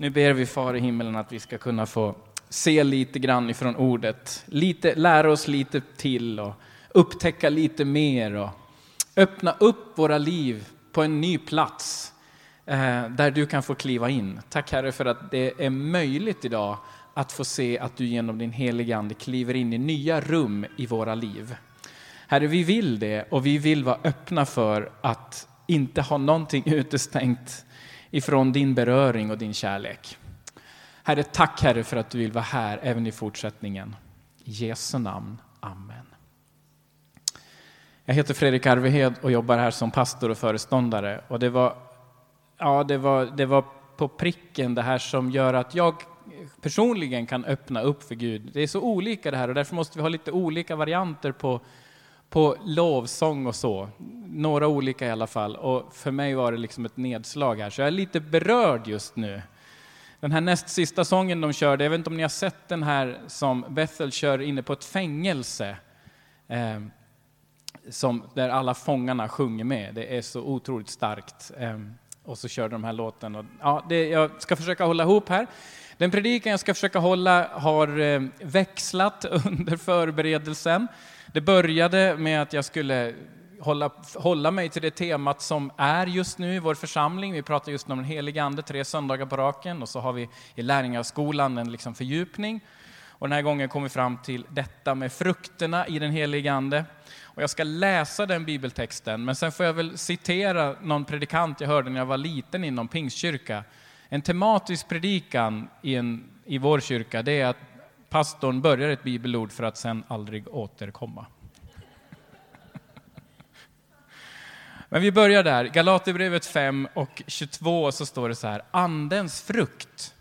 Nu ber vi Far i himmelen att vi ska kunna få se lite grann ifrån ordet, lite, lära oss lite till och upptäcka lite mer och öppna upp våra liv på en ny plats eh, där du kan få kliva in. Tack Herre för att det är möjligt idag att få se att du genom din heliga Ande kliver in i nya rum i våra liv. Herre, vi vill det och vi vill vara öppna för att inte ha någonting utestängt ifrån din beröring och din kärlek. Herre, tack Herre för att du vill vara här även i fortsättningen. I Jesu namn. Amen. Jag heter Fredrik Arvehed och jobbar här som pastor och föreståndare. Och det var, ja, det var, det var på pricken det här som gör att jag personligen kan öppna upp för Gud. Det är så olika det här och därför måste vi ha lite olika varianter på, på lovsång och så. Några olika i alla fall. Och för mig var det liksom ett nedslag här, så jag är lite berörd just nu. Den här näst sista sången de körde, jag vet inte om ni har sett den här som Bethel kör inne på ett fängelse. Eh, som, där alla fångarna sjunger med. Det är så otroligt starkt. Eh, och så körde de här låten. Och, ja, det, jag ska försöka hålla ihop här. Den predikan jag ska försöka hålla har eh, växlat under förberedelsen. Det började med att jag skulle hålla, hålla mig till det temat som är just nu i vår församling. Vi pratar just om den heliga Ande tre söndagar på raken och så har vi i lärjungaskolan en liksom fördjupning. Och den här gången kom vi fram till detta med frukterna i den helige Ande. Och jag ska läsa den bibeltexten, men sen får jag väl citera någon predikant jag hörde när jag var liten inom Pingstkyrka. En tematisk predikan i, en, i vår kyrka, det är att pastorn börjar ett bibelord för att sen aldrig återkomma. Men vi börjar där. Galaterbrevet 5 och 22 så står det så här. Andens frukt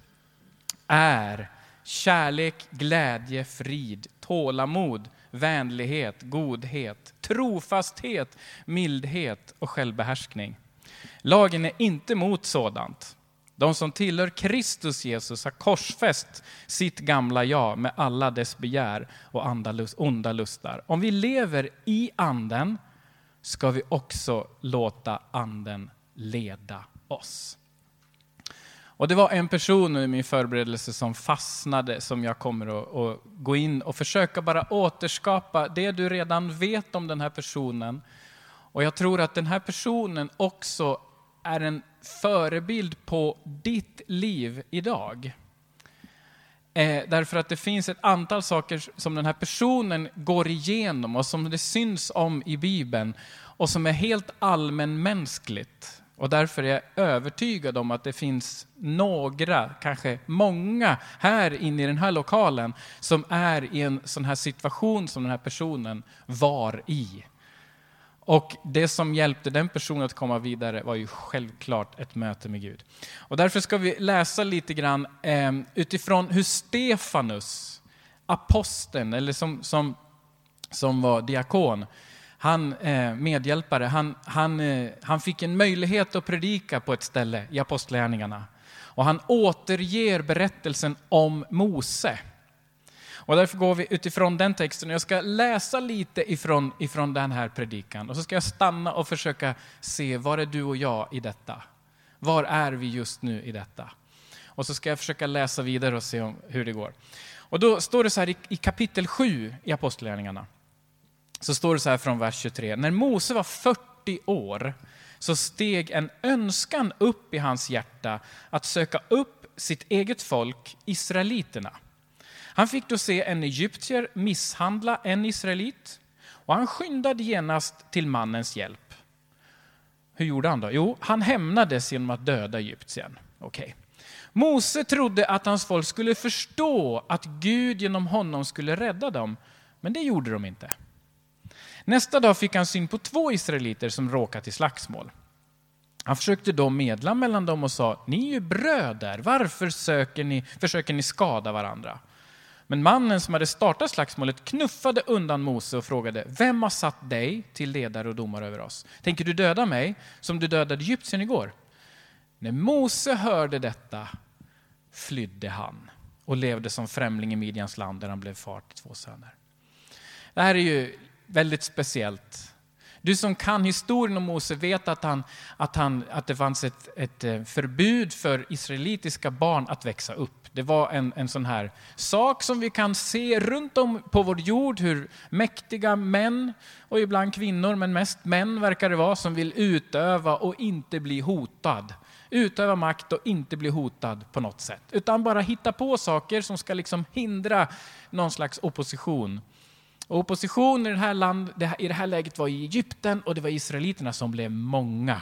är kärlek, glädje, frid, tålamod, vänlighet, godhet, trofasthet, mildhet och självbehärskning. Lagen är inte mot sådant. De som tillhör Kristus Jesus har korsfäst sitt gamla jag med alla dess begär och onda lustar. Om vi lever i anden ska vi också låta anden leda oss. Och det var en person i min förberedelse som fastnade som jag kommer att, att, gå in och försöka bara återskapa det du redan vet om den här personen. Och jag tror att den här personen också är en förebild på ditt liv idag. Eh, därför att det finns ett antal saker som den här personen går igenom och som det syns om i Bibeln och som är helt allmänmänskligt. Och därför är jag övertygad om att det finns några, kanske många, här inne i den här lokalen som är i en sån här situation som den här personen var i. Och det som hjälpte den personen att komma vidare var ju självklart ett möte med Gud. Och därför ska vi läsa lite grann eh, utifrån hur Stefanus, aposteln, eller som, som, som var diakon, han, eh, medhjälpare, han, han, eh, han fick en möjlighet att predika på ett ställe i Apostlagärningarna. Och han återger berättelsen om Mose. Och därför går vi utifrån den texten. Jag ska läsa lite ifrån, ifrån den här predikan och så ska jag stanna och försöka se var är du och jag i detta? Var är vi just nu i detta? Och så ska jag försöka läsa vidare och se om, hur det går. Och då står det så här i, i kapitel 7 i Apostlagärningarna så står det så här från vers 23. När Mose var 40 år så steg en önskan upp i hans hjärta att söka upp sitt eget folk, israeliterna. Han fick då se en egyptier misshandla en israelit och han skyndade genast till mannens hjälp. Hur gjorde han då? Jo, han hämnades genom att döda egyptiern. Okay. Mose trodde att hans folk skulle förstå att Gud genom honom skulle rädda dem, men det gjorde de inte. Nästa dag fick han syn på två israeliter som råkat i slagsmål. Han försökte då medla mellan dem och sa, ni är ju bröder, varför söker ni, försöker ni skada varandra? Men mannen som hade startat slagsmålet knuffade undan Mose och frågade, vem har satt dig till ledare och domare över oss? Tänker du döda mig som du dödade egyptiern igår? När Mose hörde detta flydde han och levde som främling i Midjans land där han blev far till två söner. Det här är ju väldigt speciellt. Du som kan historien om Mose vet att, han, att, han, att det fanns ett, ett eh, förbud för israelitiska barn att växa upp. Det var en, en sån här sak som vi kan se runt om på vår jord, hur mäktiga män, och ibland kvinnor, men mest män verkar det vara, som vill utöva och inte bli hotad. Utöva makt och inte bli hotad på något sätt. Utan bara hitta på saker som ska liksom hindra någon slags opposition. Och opposition i det, här land, i det här läget var i Egypten och det var israeliterna som blev många.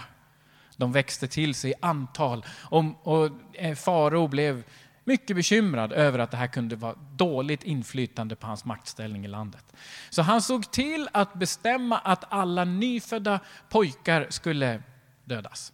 De växte till sig i antal och, och farao blev mycket bekymrad över att det här kunde vara dåligt inflytande på hans maktställning i landet. Så han såg till att bestämma att alla nyfödda pojkar skulle dödas.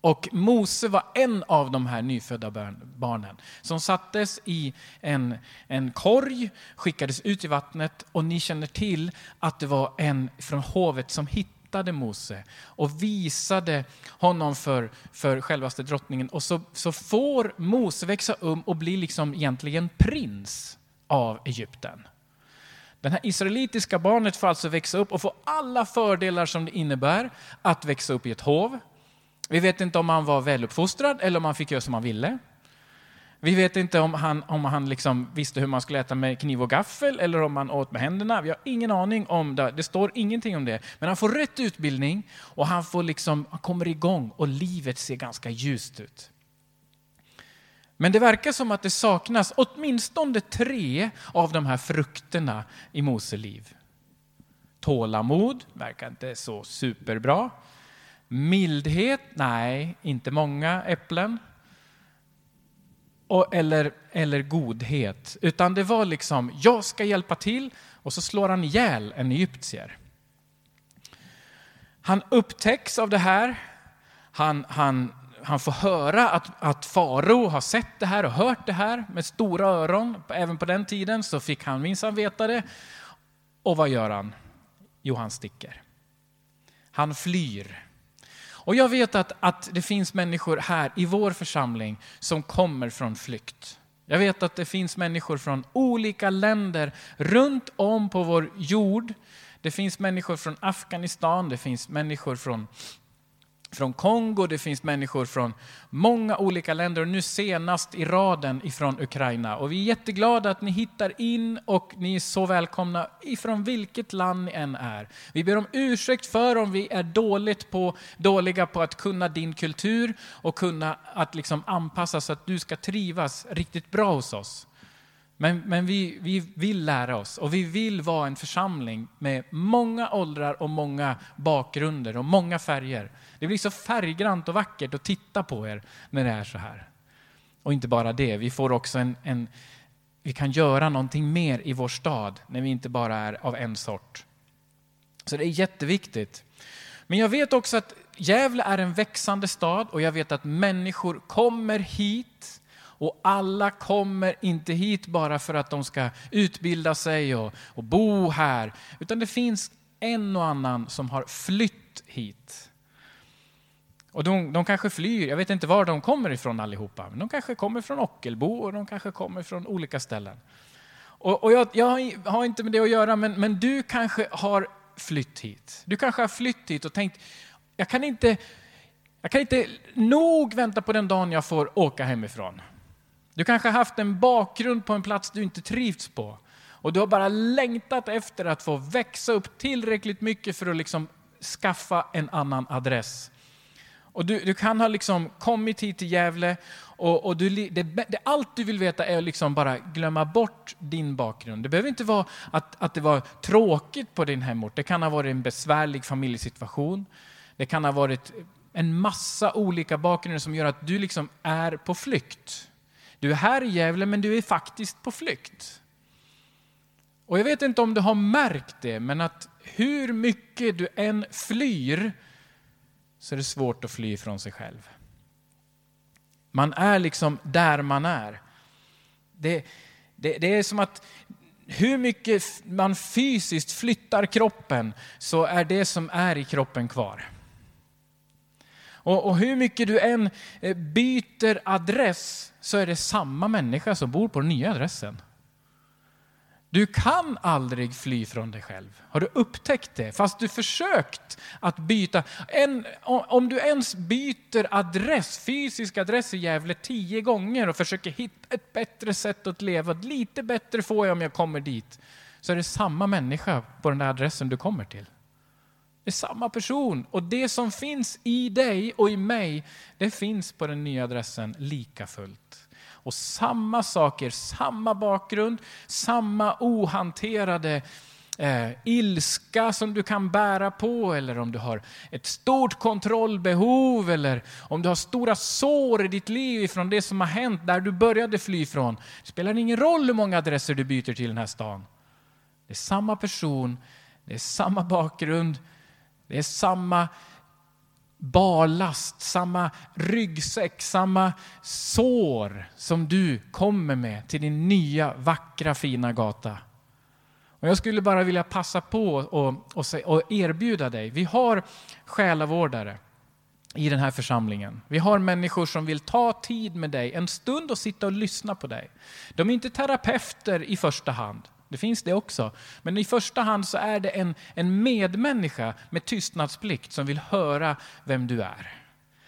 Och Mose var en av de här nyfödda barnen som sattes i en, en korg, skickades ut i vattnet och ni känner till att det var en från hovet som hittade Mose och visade honom för, för självaste drottningen. Och så, så får Mose växa upp och bli liksom egentligen prins av Egypten. Det här israelitiska barnet får alltså växa upp och få alla fördelar som det innebär att växa upp i ett hov vi vet inte om han var väluppfostrad eller om han fick göra som han ville. Vi vet inte om han, om han liksom visste hur man skulle äta med kniv och gaffel eller om han åt med händerna. Vi har ingen aning om det. Det står ingenting om det. Men han får rätt utbildning och han, får liksom, han kommer igång och livet ser ganska ljust ut. Men det verkar som att det saknas åtminstone tre av de här frukterna i Mose liv. Tålamod verkar inte så superbra. Mildhet? Nej, inte många äpplen. Och, eller, eller godhet. Utan det var liksom, jag ska hjälpa till och så slår han ihjäl en egyptier. Han upptäcks av det här. Han, han, han får höra att, att farao har sett det här och hört det här med stora öron. Även på den tiden så fick han minsann veta det. Och vad gör han? Jo, han sticker. Han flyr. Och jag vet att, att det finns människor här i vår församling som kommer från flykt. Jag vet att det finns människor från olika länder runt om på vår jord. Det finns människor från Afghanistan, det finns människor från från Kongo, det finns människor från många olika länder och nu senast i raden ifrån Ukraina. Och vi är jätteglada att ni hittar in och ni är så välkomna ifrån vilket land ni än är. Vi ber om ursäkt för om vi är dåligt på, dåliga på att kunna din kultur och kunna att liksom anpassa så att du ska trivas riktigt bra hos oss. Men, men vi, vi vill lära oss och vi vill vara en församling med många åldrar och många bakgrunder och många färger. Det blir så färggrant och vackert att titta på er när det är så här. Och inte bara det, vi får också en, en vi kan göra någonting mer i vår stad när vi inte bara är av en sort. Så det är jätteviktigt. Men jag vet också att Gävle är en växande stad och jag vet att människor kommer hit och alla kommer inte hit bara för att de ska utbilda sig och, och bo här, utan det finns en och annan som har flytt hit. Och de, de kanske flyr, jag vet inte var de kommer ifrån allihopa, men de kanske kommer från Ockelbo och de kanske kommer från olika ställen. Och, och jag, jag, har inte med det att göra, men, men du kanske har flytt hit. Du kanske har flytt hit och tänkt, jag kan inte, jag kan inte nog vänta på den dagen jag får åka hemifrån. Du kanske har haft en bakgrund på en plats du inte trivts på. Och du har bara längtat efter att få växa upp tillräckligt mycket för att liksom skaffa en annan adress. Och du, du kan ha liksom kommit hit till Gävle och, och du, det, det, allt du vill veta är att liksom bara glömma bort din bakgrund. Det behöver inte vara att, att det var tråkigt på din hemort. Det kan ha varit en besvärlig familjesituation. Det kan ha varit en massa olika bakgrunder som gör att du liksom är på flykt. Du är här i Gävle, men du är faktiskt på flykt. Och jag vet inte om du har märkt det, men att hur mycket du än flyr så är det svårt att fly från sig själv. Man är liksom där man är. Det, det, det är som att hur mycket man fysiskt flyttar kroppen så är det som är i kroppen kvar. Och, och, hur mycket du än eh, byter adress så är det samma människa som bor på den nya adressen. Du kan aldrig fly från dig själv. Har du upptäckt det? Fast du försökt att byta. En, om du ens byter adress, fysisk adress i Gävle tio gånger och försöker hitta ett bättre sätt att leva, lite bättre får jag om jag kommer dit, så är det samma människa på den där adressen du kommer till. Det är samma person och det som finns i dig och i mig, det finns på den nya adressen lika fullt. Och samma saker, samma bakgrund, samma ohanterade eh, ilska som du kan bära på eller om du har ett stort kontrollbehov eller om du har stora sår i ditt liv från det som har hänt där du började fly från. Det spelar ingen roll hur många adresser du byter till den här stan. Det är samma person, det är samma bakgrund, det är samma barlast, samma ryggsäck, samma sår som du kommer med till din nya vackra fina gata. Och jag skulle bara vilja passa på och, och, och erbjuda dig, vi har själavårdare i den här församlingen. Vi har människor som vill ta tid med dig, en stund och sitta och lyssna på dig. De är inte terapeuter i första hand. Det finns det också. Men i första hand så är det en, en medmänniska med tystnadsplikt som vill höra vem du är.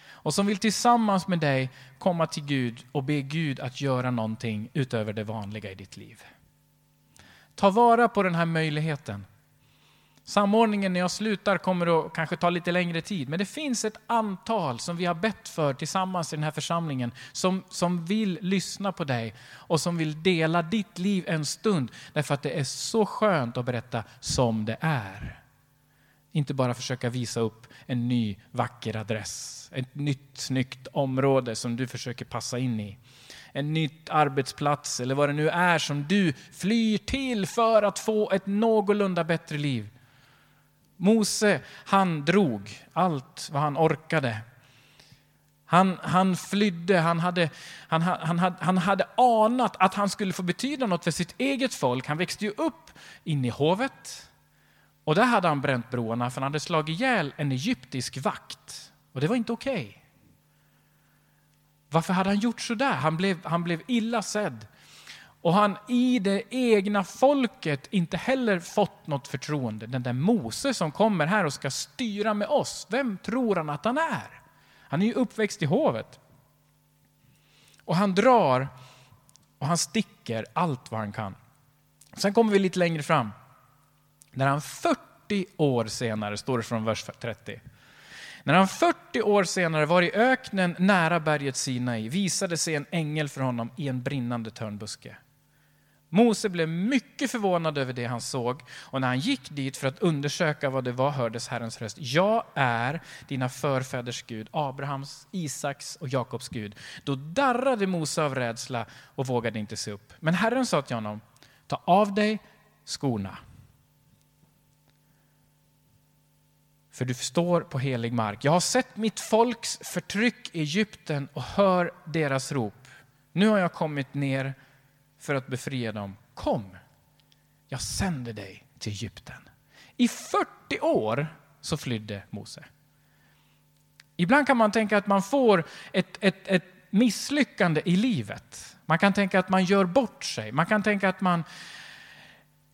Och som vill tillsammans med dig komma till Gud och be Gud att göra någonting utöver det vanliga i ditt liv. Ta vara på den här möjligheten. Samordningen när jag slutar kommer att kanske ta lite längre tid, men det finns ett antal som vi har bett för tillsammans i den här församlingen som, som vill lyssna på dig och som vill dela ditt liv en stund därför att det är så skönt att berätta som det är. Inte bara försöka visa upp en ny vacker adress, ett nytt snyggt område som du försöker passa in i en nytt arbetsplats eller vad det nu är som du flyr till för att få ett någorlunda bättre liv. Mose, han drog allt vad han orkade. Han, han flydde, han hade, han, han, hade, han hade anat att han skulle få betyda något för sitt eget folk. Han växte ju upp inne i hovet. Och där hade han bränt broarna för han hade slagit ihjäl en egyptisk vakt. Och det var inte okej. Okay. Varför hade han gjort så där? Han blev, han blev illa sedd. Och han i det egna folket inte heller fått något förtroende. Den där Mose som kommer här och ska styra med oss, vem tror han att han är? Han är ju uppväxt i hovet. Och han drar och han sticker allt vad han kan. Sen kommer vi lite längre fram. När han 40 år senare, står det från vers 30. När han 40 år senare var i öknen nära berget Sinai visade sig en ängel för honom i en brinnande törnbuske. Mose blev mycket förvånad över det han såg och när han gick dit för att undersöka vad det var hördes Herrens röst. Jag är dina förfäders Gud, Abrahams, Isaks och Jakobs Gud. Då darrade Mose av rädsla och vågade inte se upp. Men Herren sa till honom, ta av dig skorna. För du står på helig mark. Jag har sett mitt folks förtryck i Egypten och hör deras rop. Nu har jag kommit ner för att befria dem. Kom, jag sänder dig till Egypten. I 40 år så flydde Mose. Ibland kan man tänka att man får ett, ett, ett misslyckande i livet. Man kan tänka att man gör bort sig. Man kan tänka att man,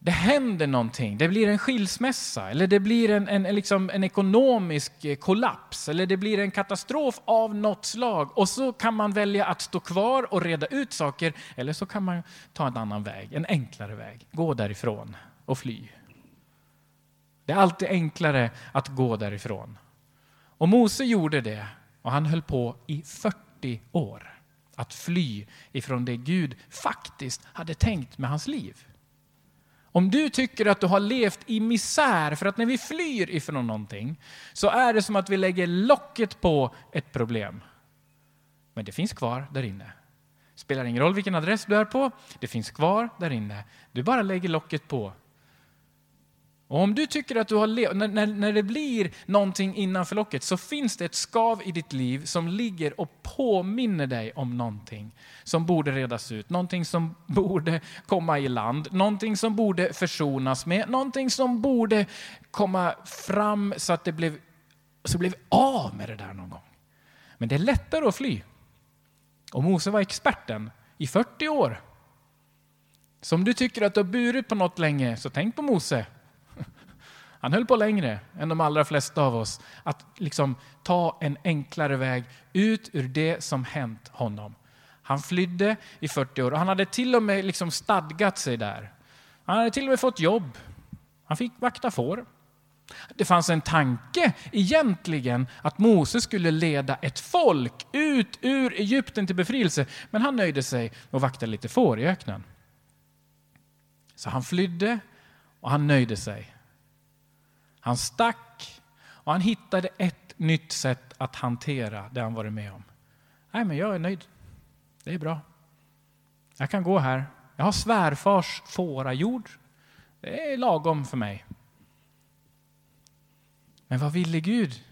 det händer någonting, det blir en skilsmässa eller det blir en, en, liksom en ekonomisk eh, kollaps eller det blir en katastrof av något slag och så kan man välja att stå kvar och reda ut saker eller så kan man ta en annan väg, en enklare väg, gå därifrån och fly. Det är alltid enklare att gå därifrån. Och Mose gjorde det och han höll på i 40 år att fly ifrån det Gud faktiskt hade tänkt med hans liv. Om du tycker att du har levt i misär, för att när vi flyr ifrån någonting så är det som att vi lägger locket på ett problem. Men det finns kvar där inne. Spelar ingen roll vilken adress du är på, det finns kvar där inne. Du bara lägger locket på och om du tycker att du har levt, när, när, när det blir någonting innanför locket så finns det ett skav i ditt liv som ligger och påminner dig om någonting som borde redas ut, någonting som borde komma i land, någonting som borde försonas med, någonting som borde komma fram så att det blev, så blev av med det där någon gång. Men det är lättare att fly. Och Mose var experten i 40 år Så om du tycker att du har burit på något länge, så tänk på Mose. Han höll på längre än de allra flesta av oss att liksom ta en enklare väg ut ur det som hänt honom. Han flydde i 40 år och han hade till och med liksom stadgat sig där. Han hade till och med fått jobb. Han fick vakta får. Det fanns en tanke egentligen att Mose skulle leda ett folk ut ur Egypten till befrielse, men han nöjde sig med att vakta lite får i öknen. Så han flydde och han nöjde sig. Han stack och han hittade ett nytt sätt att hantera det han varit med om. Nej, men jag är nöjd. Det är bra. Jag kan gå här. Jag har svärfars fårajord. Det är lagom för mig. Men vad ville Gud?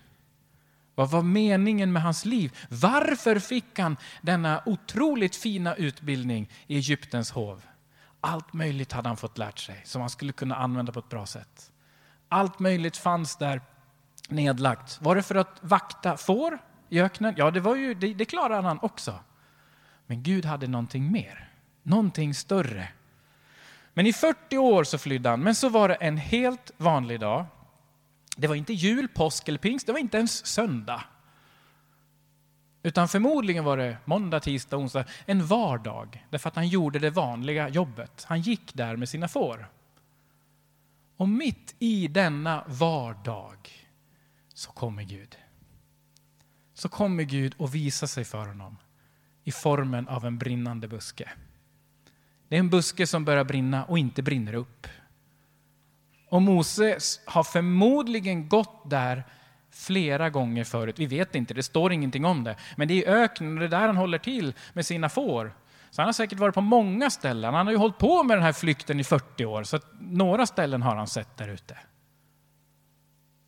Vad var meningen med hans liv? Varför fick han denna otroligt fina utbildning i Egyptens hov? Allt möjligt hade han fått lärt sig som han skulle kunna använda på ett bra sätt. Allt möjligt fanns där nedlagt. Var det för att vakta får i öknen? Ja, det, var ju, det, det klarade han också. Men Gud hade någonting mer, någonting större. Men i 40 år så flydde han, men så var det en helt vanlig dag. Det var inte jul, påsk eller pingst, det var inte ens söndag. Utan förmodligen var det måndag, tisdag, onsdag, en vardag. Därför att han gjorde det vanliga jobbet. Han gick där med sina får. Och mitt i denna vardag så kommer Gud. Så kommer Gud och visar sig för honom i formen av en brinnande buske. Det är en buske som börjar brinna och inte brinner upp. Och Moses har förmodligen gått där flera gånger förut. Vi vet inte, det står ingenting om det. Men det är öknen och det är där han håller till med sina får. Så han har säkert varit på många ställen. Han har ju hållit på med den här flykten i 40 år, så några ställen har han sett där ute.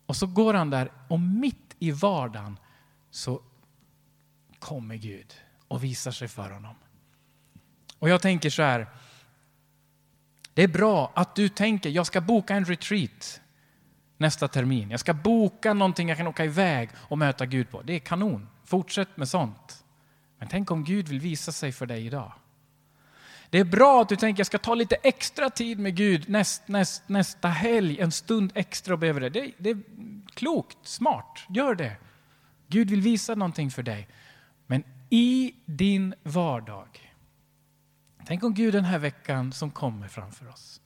Och så går han där och mitt i vardagen så kommer Gud och visar sig för honom. Och jag tänker så här, det är bra att du tänker, jag ska boka en retreat nästa termin. Jag ska boka någonting jag kan åka iväg och möta Gud på. Det är kanon. Fortsätt med sånt. Men tänk om Gud vill visa sig för dig idag. Det är bra att du tänker jag ska ta lite extra tid med Gud näst, näst, nästa helg, en stund extra och behöver det. det. Det är klokt, smart, gör det. Gud vill visa någonting för dig. Men i din vardag, tänk om Gud den här veckan som kommer framför oss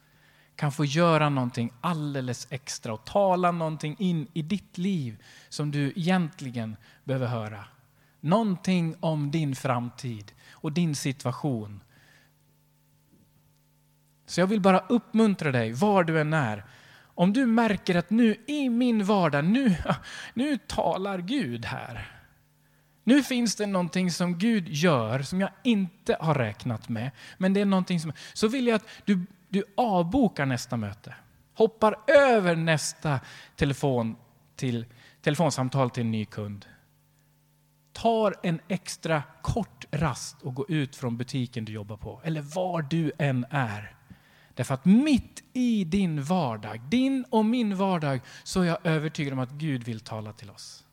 kan få göra någonting alldeles extra och tala någonting in i ditt liv som du egentligen behöver höra. Någonting om din framtid och din situation. Så jag vill bara uppmuntra dig, var du än är. Om du märker att nu i min vardag, nu, nu talar Gud här. Nu finns det någonting som Gud gör som jag inte har räknat med. Men det är någonting som... Så vill jag att du du avbokar nästa möte. Hoppar över nästa telefon till, telefonsamtal till en ny kund. Tar en extra kort rast och går ut från butiken du jobbar på, eller var du än är. Därför att mitt i din vardag, din och min vardag, så är jag övertygad om att Gud vill tala till oss.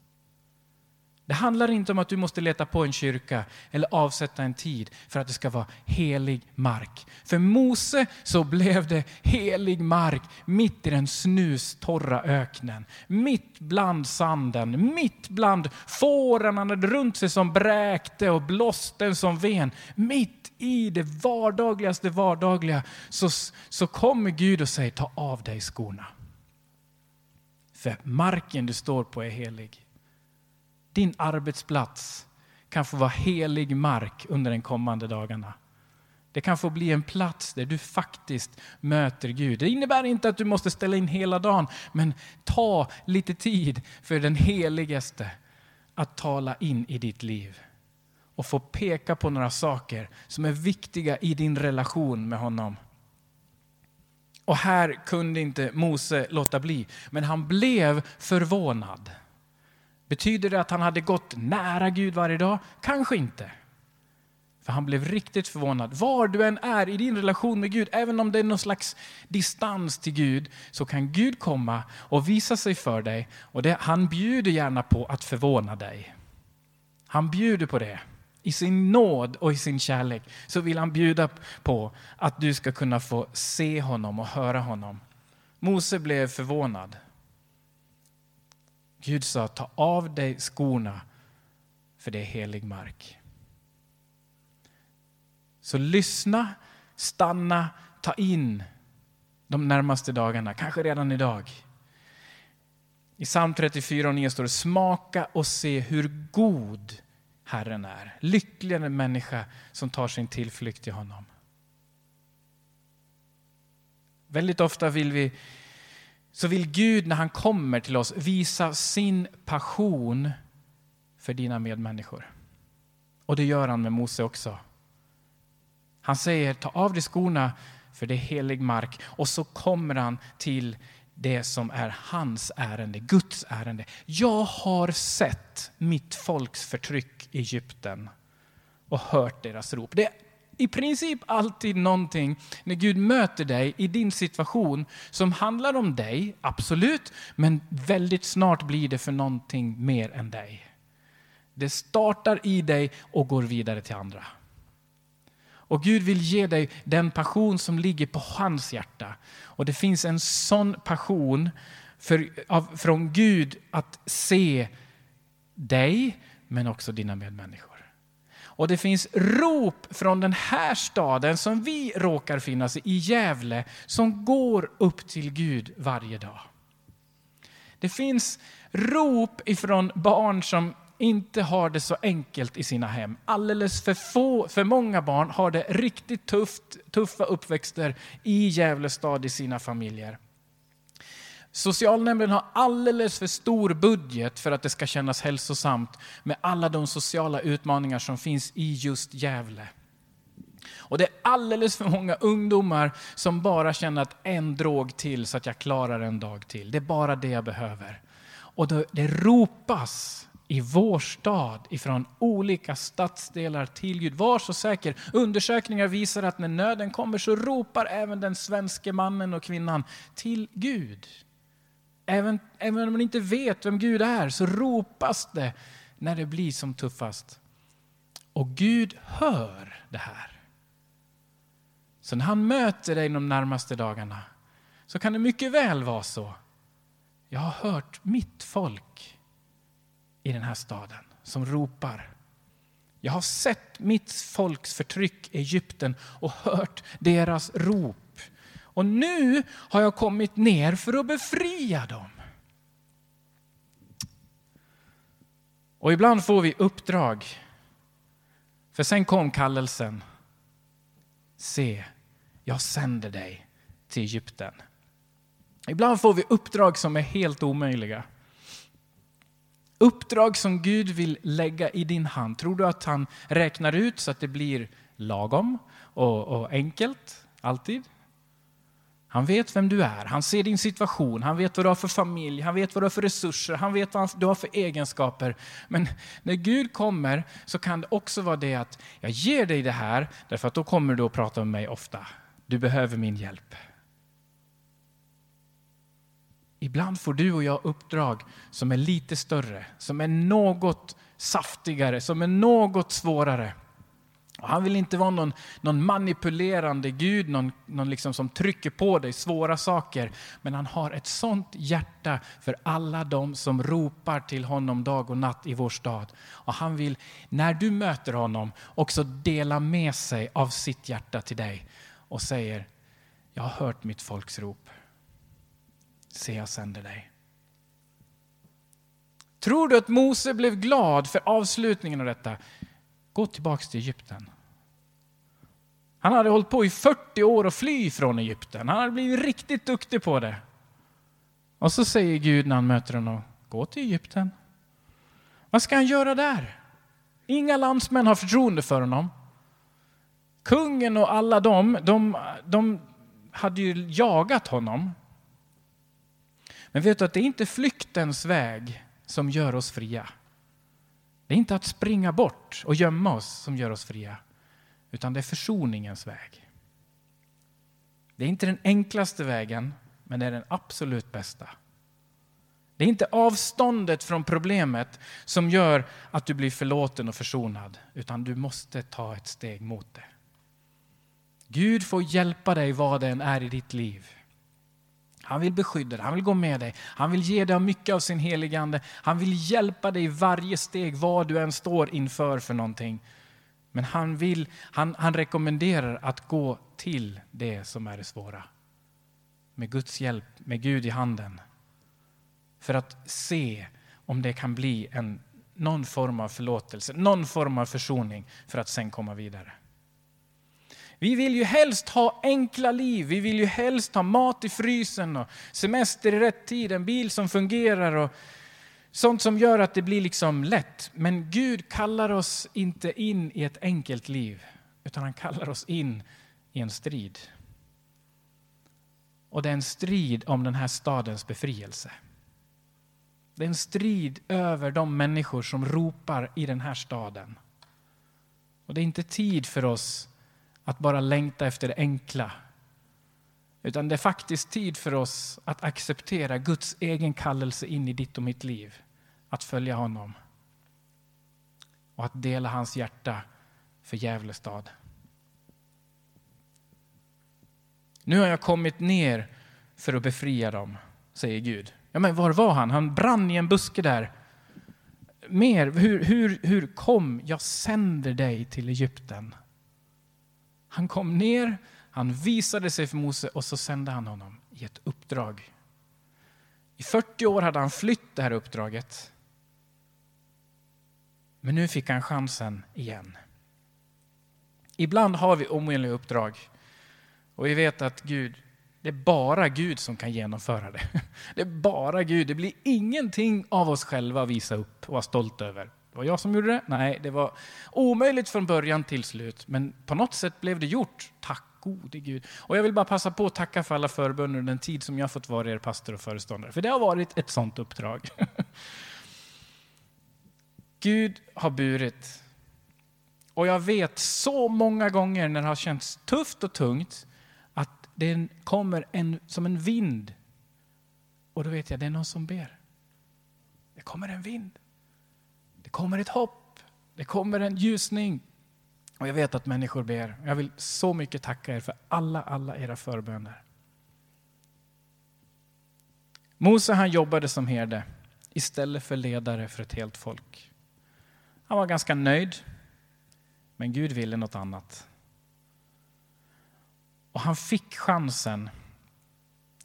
Det handlar inte om att du måste leta på en kyrka eller avsätta en tid för att det ska vara helig mark. För Mose så blev det helig mark mitt i den snustorra öknen. Mitt bland sanden, mitt bland fåren han hade runt sig som bräkte och blåsten som ven. Mitt i det vardagligaste vardagliga så, så kommer Gud och säger ta av dig skorna. För marken du står på är helig. Din arbetsplats kan få vara helig mark under de kommande dagarna. Det kan få bli en plats där du faktiskt möter Gud. Det innebär inte att du måste ställa in hela dagen, men ta lite tid för den heligaste att tala in i ditt liv och få peka på några saker som är viktiga i din relation med honom. Och här kunde inte Mose låta bli, men han blev förvånad. Betyder det att han hade gått nära Gud varje dag? Kanske inte. För han blev riktigt förvånad. Var du än är i din relation med Gud, även om det är någon slags distans till Gud, så kan Gud komma och visa sig för dig. Och det, han bjuder gärna på att förvåna dig. Han bjuder på det. I sin nåd och i sin kärlek så vill han bjuda på att du ska kunna få se honom och höra honom. Mose blev förvånad. Gud sa, ta av dig skorna för det är helig mark. Så lyssna, stanna, ta in de närmaste dagarna, kanske redan idag. I psalm 34 och 9 står det smaka och se hur god Herren är. Lycklig är den människa som tar sin tillflykt till honom. Väldigt ofta vill vi, så vill Gud när han kommer till oss visa sin passion för dina medmänniskor. Och det gör han med Mose också. Han säger ta av dig skorna för det är helig mark och så kommer han till det som är hans ärende, Guds ärende. Jag har sett mitt folks förtryck i Egypten och hört deras rop. Det är i princip alltid någonting när Gud möter dig i din situation som handlar om dig, absolut, men väldigt snart blir det för någonting mer än dig. Det startar i dig och går vidare till andra. Och Gud vill ge dig den passion som ligger på hans hjärta. Och det finns en sån passion för, av, från Gud att se dig, men också dina medmänniskor. Och det finns rop från den här staden som vi råkar finnas i, i Gävle, som går upp till Gud varje dag. Det finns rop ifrån barn som inte har det så enkelt i sina hem. Alldeles för, få, för många barn har det riktigt tufft, tuffa uppväxter i Gävle stad i sina familjer. Socialnämnden har alldeles för stor budget för att det ska kännas hälsosamt med alla de sociala utmaningar som finns i just Gävle. Och det är alldeles för många ungdomar som bara känner att en drog till så att jag klarar en dag till. Det är bara det jag behöver. Och det, det ropas i vår stad, ifrån olika stadsdelar till Gud. Var så säker, undersökningar visar att när nöden kommer så ropar även den svenske mannen och kvinnan till Gud. Även, även om man inte vet vem Gud är så ropas det när det blir som tuffast. Och Gud hör det här. Så när han möter dig de närmaste dagarna så kan det mycket väl vara så. Jag har hört mitt folk i den här staden som ropar. Jag har sett mitt folks förtryck i Egypten och hört deras rop. Och nu har jag kommit ner för att befria dem. Och ibland får vi uppdrag. För sen kom kallelsen. Se, jag sänder dig till Egypten. Ibland får vi uppdrag som är helt omöjliga. Uppdrag som Gud vill lägga i din hand. Tror du att han räknar ut så att det blir lagom och, och enkelt? Alltid? Han vet vem du är, han ser din situation, han vet vad du har för familj, han vet vad du har för resurser, han vet vad du har för egenskaper. Men när Gud kommer så kan det också vara det att jag ger dig det här därför att då kommer du att prata med mig ofta. Du behöver min hjälp. Ibland får du och jag uppdrag som är lite större, som är något saftigare, som är något svårare. Och han vill inte vara någon, någon manipulerande Gud, någon, någon liksom som trycker på dig svåra saker. Men han har ett sånt hjärta för alla de som ropar till honom dag och natt i vår stad. Och han vill, när du möter honom, också dela med sig av sitt hjärta till dig och säger, jag har hört mitt folks rop. Se, jag sänder dig. Tror du att Mose blev glad för avslutningen av detta? Gå tillbaka till Egypten. Han hade hållit på i 40 år att fly från Egypten. Han hade blivit riktigt duktig på det. Och så säger Gud när han möter honom, gå till Egypten. Vad ska han göra där? Inga landsmän har förtroende för honom. Kungen och alla dem, de, de hade ju jagat honom. Men vet du att det är inte flyktens väg som gör oss fria. Det är inte att springa bort och gömma oss som gör oss fria, utan det är försoningens väg. Det är inte den enklaste vägen, men det är den absolut bästa. Det är inte avståndet från problemet som gör att du blir förlåten och försonad, utan du måste ta ett steg mot det. Gud får hjälpa dig vad det än är i ditt liv. Han vill beskydda dig, han vill gå med dig, han vill ge dig mycket av sin heligande. Han vill hjälpa dig i varje steg, vad du än står inför för någonting. Men han, vill, han, han rekommenderar att gå till det som är det svåra. Med Guds hjälp, med Gud i handen. För att se om det kan bli en, någon form av förlåtelse, någon form av försoning för att sen komma vidare. Vi vill ju helst ha enkla liv. Vi vill ju helst ha mat i frysen och semester i rätt tid, en bil som fungerar och sånt som gör att det blir liksom lätt. Men Gud kallar oss inte in i ett enkelt liv, utan han kallar oss in i en strid. Och det är en strid om den här stadens befrielse. Det är en strid över de människor som ropar i den här staden. Och det är inte tid för oss att bara längta efter det enkla. Utan det är faktiskt tid för oss att acceptera Guds egen kallelse in i ditt och mitt liv. Att följa honom. Och att dela hans hjärta för Gävlestad. Nu har jag kommit ner för att befria dem, säger Gud. Ja, men var var han? Han brann i en buske där. Mer, hur, hur, hur kom? Jag sänder dig till Egypten. Han kom ner, han visade sig för Mose och så sände han honom i ett uppdrag. I 40 år hade han flytt det här uppdraget. Men nu fick han chansen igen. Ibland har vi omöjliga uppdrag och vi vet att Gud, det är bara Gud som kan genomföra det. Det är bara Gud, det blir ingenting av oss själva att visa upp och vara stolt över. Det var jag som gjorde det? Nej, det var omöjligt från början till slut. Men på något sätt blev det gjort. Tack gode Gud. Och jag vill bara passa på att tacka för alla förbön under den tid som jag fått vara er pastor och föreståndare. För det har varit ett sånt uppdrag. Gud har burit. Och jag vet så många gånger när det har känts tufft och tungt att det kommer en, som en vind. Och då vet jag, det är någon som ber. Det kommer en vind. Det kommer ett hopp. Det kommer en ljusning. Och jag vet att människor ber. Jag vill så mycket tacka er för alla, alla era förböner. Mose han jobbade som herde istället för ledare för ett helt folk. Han var ganska nöjd, men Gud ville något annat. Och han fick chansen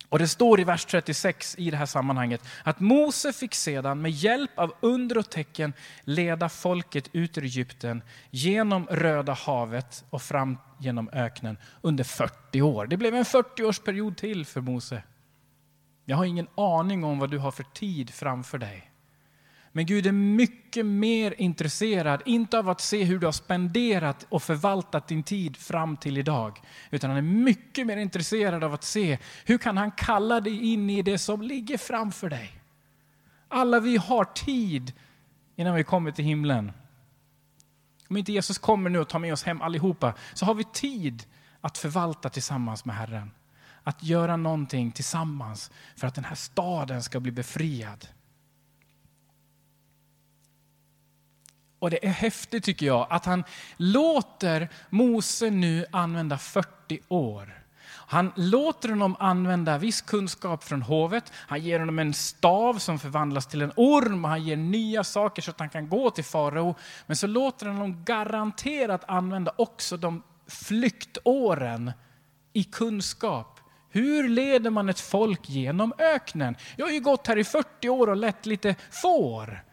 och det står i vers 36 i det här sammanhanget att Mose fick sedan med hjälp av under och tecken leda folket ut ur Egypten genom Röda havet och fram genom öknen under 40 år. Det blev en 40-årsperiod till för Mose. Jag har ingen aning om vad du har för tid framför dig. Men Gud är mycket mer intresserad, inte av att se hur du har spenderat och förvaltat din tid fram till idag, utan han är mycket mer intresserad av att se hur kan han kalla dig in i det som ligger framför dig. Alla vi har tid innan vi kommer till himlen. Om inte Jesus kommer nu och tar med oss hem allihopa, så har vi tid att förvalta tillsammans med Herren. Att göra någonting tillsammans för att den här staden ska bli befriad. Och det är häftigt tycker jag att han låter Mose nu använda 40 år. Han låter honom använda viss kunskap från hovet. Han ger honom en stav som förvandlas till en orm. Han ger nya saker så att han kan gå till farao. Men så låter han honom garanterat använda också de flyktåren i kunskap. Hur leder man ett folk genom öknen? Jag har ju gått här i 40 år och lett lite får.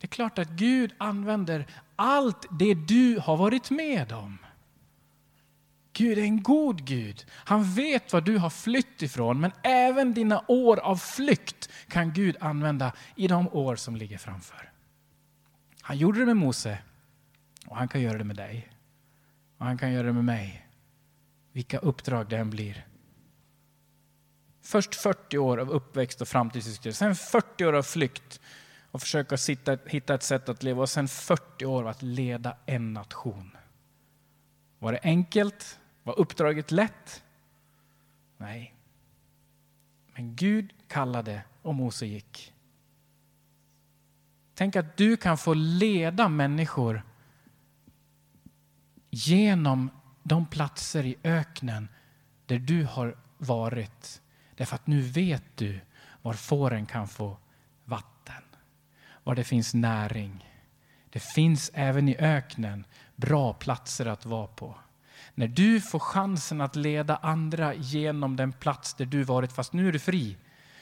Det är klart att Gud använder allt det du har varit med om. Gud är en god Gud. Han vet vad du har flytt ifrån, men även dina år av flykt kan Gud använda i de år som ligger framför. Han gjorde det med Mose och han kan göra det med dig. Och han kan göra det med mig. Vilka uppdrag det än blir. Först 40 år av uppväxt och framtidshistoria, sen 40 år av flykt och försöka sitta, hitta ett sätt att leva och sen 40 år att leda en nation. Var det enkelt? Var uppdraget lätt? Nej. Men Gud kallade och Mose gick. Tänk att du kan få leda människor genom de platser i öknen där du har varit. Därför att nu vet du var fåren kan få var det finns näring. Det finns även i öknen bra platser att vara på. När du får chansen att leda andra genom den plats där du varit, fast nu är du fri,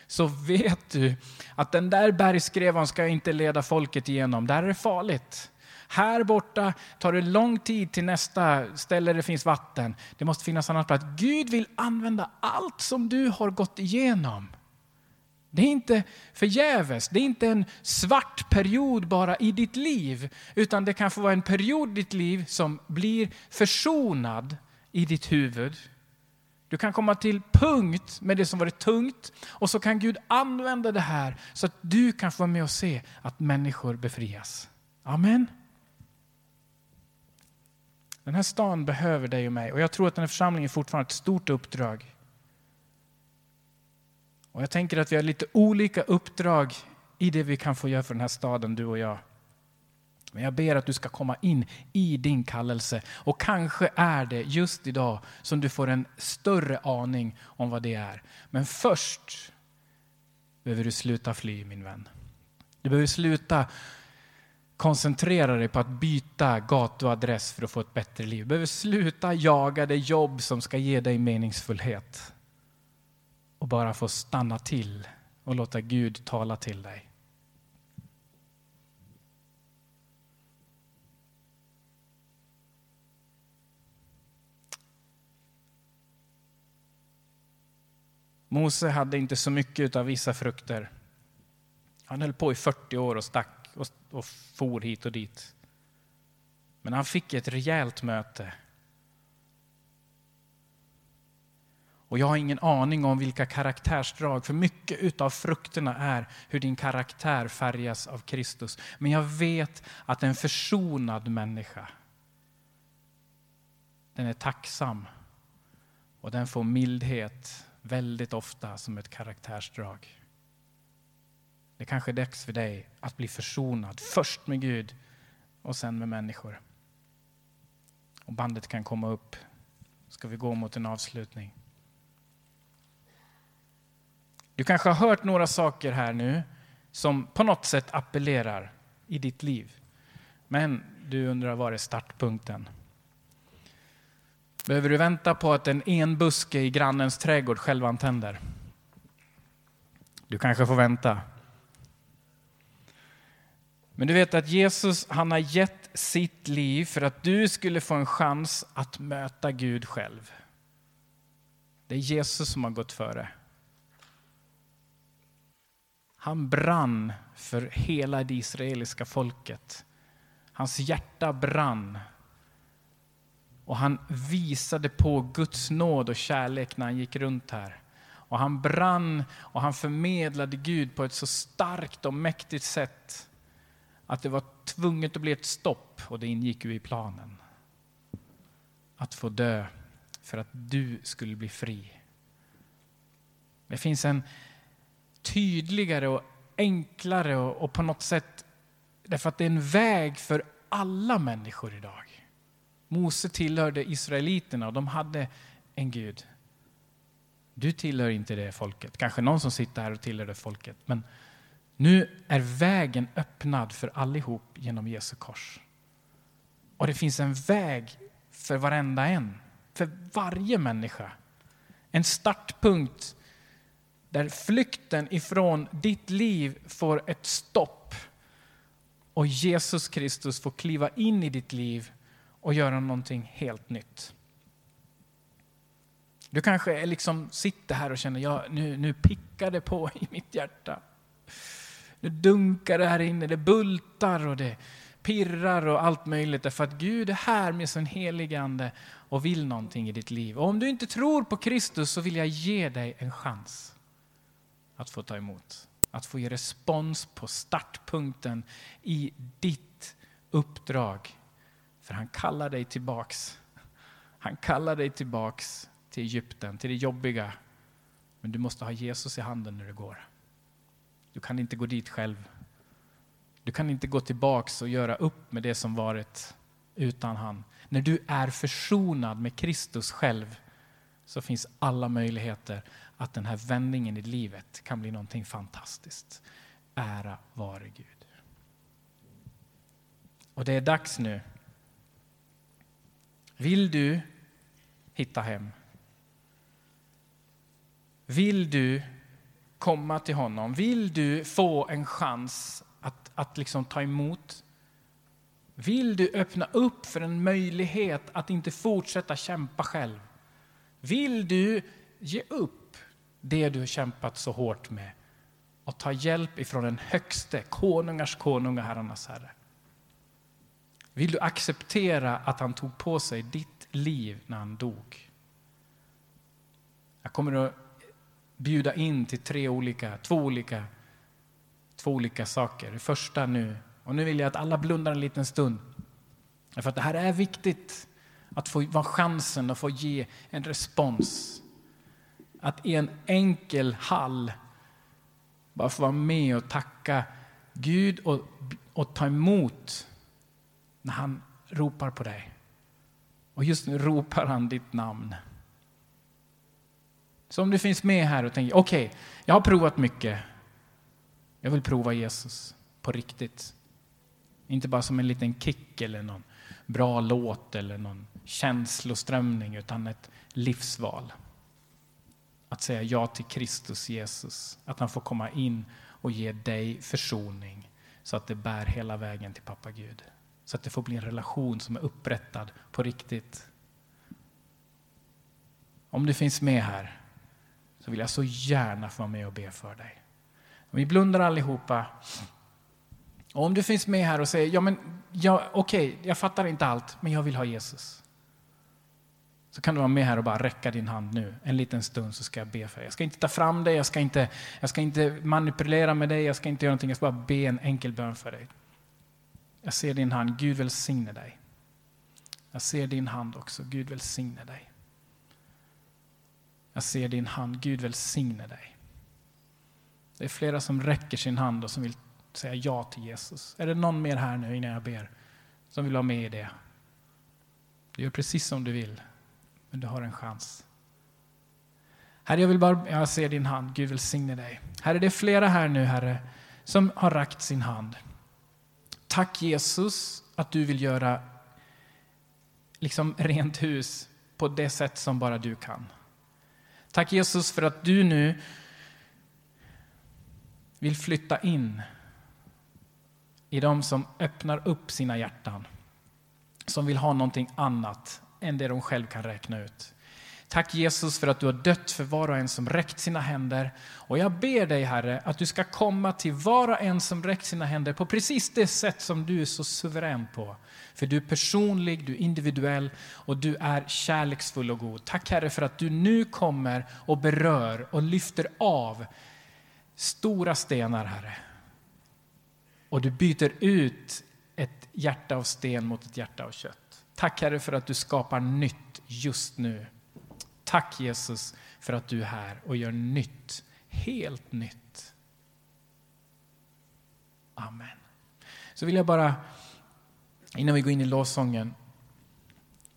så vet du att den där bergskrevan ska inte leda folket igenom. Där är det farligt. Här borta tar det lång tid till nästa ställe där det finns vatten. Det måste finnas annat plats. Gud vill använda allt som du har gått igenom. Det är inte förgäves, det är inte en svart period bara i ditt liv, utan det kan få vara en period i ditt liv som blir försonad i ditt huvud. Du kan komma till punkt med det som varit tungt och så kan Gud använda det här så att du kan få vara med och se att människor befrias. Amen. Den här stan behöver dig och mig och jag tror att den här församlingen fortfarande har ett stort uppdrag. Och jag tänker att vi har lite olika uppdrag i det vi kan få göra för den här staden, du och jag. Men jag ber att du ska komma in i din kallelse och kanske är det just idag som du får en större aning om vad det är. Men först behöver du sluta fly min vän. Du behöver sluta koncentrera dig på att byta gatuadress för att få ett bättre liv. Du behöver sluta jaga det jobb som ska ge dig meningsfullhet och bara få stanna till och låta Gud tala till dig. Mose hade inte så mycket av vissa frukter. Han höll på i 40 år och stack och, och for hit och dit. Men han fick ett rejält möte Och jag har ingen aning om vilka karaktärsdrag, för mycket utav frukterna är hur din karaktär färgas av Kristus. Men jag vet att en försonad människa, den är tacksam och den får mildhet väldigt ofta som ett karaktärsdrag. Det kanske är dags för dig att bli försonad, först med Gud och sen med människor. Och bandet kan komma upp. Ska vi gå mot en avslutning. Du kanske har hört några saker här nu som på något sätt appellerar i ditt liv. Men du undrar var är startpunkten? Behöver du vänta på att en enbuske i grannens trädgård självantänder? Du kanske får vänta. Men du vet att Jesus han har gett sitt liv för att du skulle få en chans att möta Gud själv. Det är Jesus som har gått före. Han brann för hela det israeliska folket. Hans hjärta brann. Och han visade på Guds nåd och kärlek när han gick runt här. Och han brann och han förmedlade Gud på ett så starkt och mäktigt sätt att det var tvunget att bli ett stopp och det ingick ju i planen. Att få dö för att du skulle bli fri. Det finns en, tydligare och enklare och, och på något sätt därför att det är en väg för alla människor idag. Mose tillhörde israeliterna och de hade en Gud. Du tillhör inte det folket. Kanske någon som sitter här och tillhör det folket. Men nu är vägen öppnad för allihop genom Jesu kors. Och det finns en väg för varenda en. För varje människa. En startpunkt där flykten ifrån ditt liv får ett stopp och Jesus Kristus får kliva in i ditt liv och göra någonting helt nytt. Du kanske liksom sitter här och känner, ja, nu, nu pickar det på i mitt hjärta. Nu dunkar det här inne, det bultar och det pirrar och allt möjligt därför att Gud är här med sin helige Ande och vill någonting i ditt liv. Och om du inte tror på Kristus så vill jag ge dig en chans att få ta emot. Att få ge respons på startpunkten i ditt uppdrag. För han kallar dig tillbaks. Han kallar dig tillbaks till Egypten, till det jobbiga. Men du måste ha Jesus i handen när du går. Du kan inte gå dit själv. Du kan inte gå tillbaks och göra upp med det som varit utan han. När du är försonad med Kristus själv så finns alla möjligheter att den här vändningen i livet kan bli någonting fantastiskt. Ära vare Gud. Och det är dags nu. Vill du hitta hem? Vill du komma till honom? Vill du få en chans att, att liksom ta emot? Vill du öppna upp för en möjlighet att inte fortsätta kämpa själv? Vill du ge upp det du har kämpat så hårt med och ta hjälp ifrån den högste, konungars konung och herrarnas herre? Vill du acceptera att han tog på sig ditt liv när han dog? Jag kommer att bjuda in till tre olika, två olika, två olika saker. Det första nu, och nu vill jag att alla blundar en liten stund. För att det här är viktigt, att få vara chansen att få ge en respons. Att i en enkel hall bara få vara med och tacka Gud och, och ta emot när han ropar på dig. Och just nu ropar han ditt namn. Så om du finns med här och tänker, okej, okay, jag har provat mycket. Jag vill prova Jesus på riktigt. Inte bara som en liten kick eller någon bra låt eller någon känsloströmning, utan ett livsval. Att säga ja till Kristus Jesus, att han får komma in och ge dig försoning så att det bär hela vägen till pappa Gud. Så att det får bli en relation som är upprättad på riktigt. Om du finns med här så vill jag så gärna få vara med och be för dig. Vi blundar allihopa. Och om du finns med här och säger, ja men ja, okej, okay, jag fattar inte allt, men jag vill ha Jesus. Så kan du vara med här och bara räcka din hand nu, en liten stund så ska jag be för dig. Jag ska inte ta fram dig, jag ska inte, jag ska inte manipulera med dig, jag ska inte göra någonting, jag ska bara be en enkel bön för dig. Jag ser din hand, Gud välsigne dig. Jag ser din hand också, Gud välsigne dig. Jag ser din hand, Gud välsigne dig. Det är flera som räcker sin hand och som vill säga ja till Jesus. Är det någon mer här nu innan jag ber som vill vara med i det? Du gör precis som du vill, men du har en chans. Herre, jag vill bara, jag ser din hand, Gud välsigne dig. Herre, det är flera här nu, Herre, som har rakt sin hand. Tack Jesus att du vill göra liksom rent hus på det sätt som bara du kan. Tack Jesus för att du nu vill flytta in i de som öppnar upp sina hjärtan. Som vill ha någonting annat än det de själv kan räkna ut. Tack Jesus för att du har dött för var och en som räckt sina händer. Och jag ber dig Herre att du ska komma till var och en som räckt sina händer på precis det sätt som du är så suverän på. För du är personlig, du är individuell och du är kärleksfull och god. Tack Herre för att du nu kommer och berör och lyfter av stora stenar Herre. Och du byter ut ett hjärta av sten mot ett hjärta av kött. Tack Herre för att du skapar nytt just nu. Tack Jesus för att du är här och gör nytt, helt nytt. Amen. Så vill jag bara, innan vi går in i lovsången,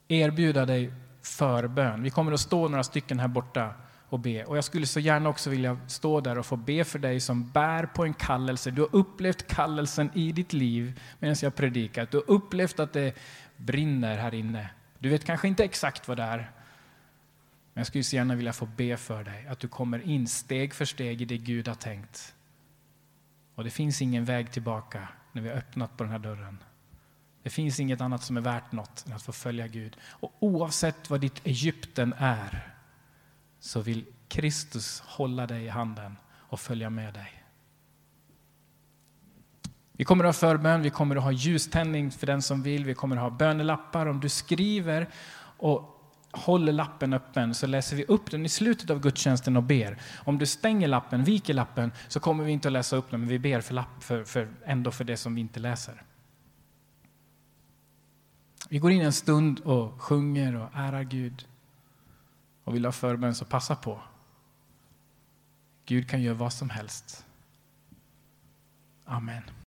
erbjuda dig förbön. Vi kommer att stå några stycken här borta och be. Och jag skulle så gärna också vilja stå där och få be för dig som bär på en kallelse. Du har upplevt kallelsen i ditt liv medan jag predikar. Du har upplevt att det brinner här inne. Du vet kanske inte exakt vad det är, men jag skulle så gärna vilja få be för dig, att du kommer in steg för steg i det Gud har tänkt. Och det finns ingen väg tillbaka när vi har öppnat på den här dörren. Det finns inget annat som är värt något än att få följa Gud. Och oavsett vad ditt Egypten är, så vill Kristus hålla dig i handen och följa med dig. Vi kommer att ha förbön, vi kommer att ha ljuständning för den som vill, vi kommer att ha bönelappar. Om du skriver och håller lappen öppen så läser vi upp den i slutet av gudstjänsten och ber. Om du stänger lappen, viker lappen, så kommer vi inte att läsa upp den, men vi ber för, lapp, för, för, ändå för det som vi inte läser. Vi går in en stund och sjunger och ärar Gud och vill ha förbön, så passa på. Gud kan göra vad som helst. Amen.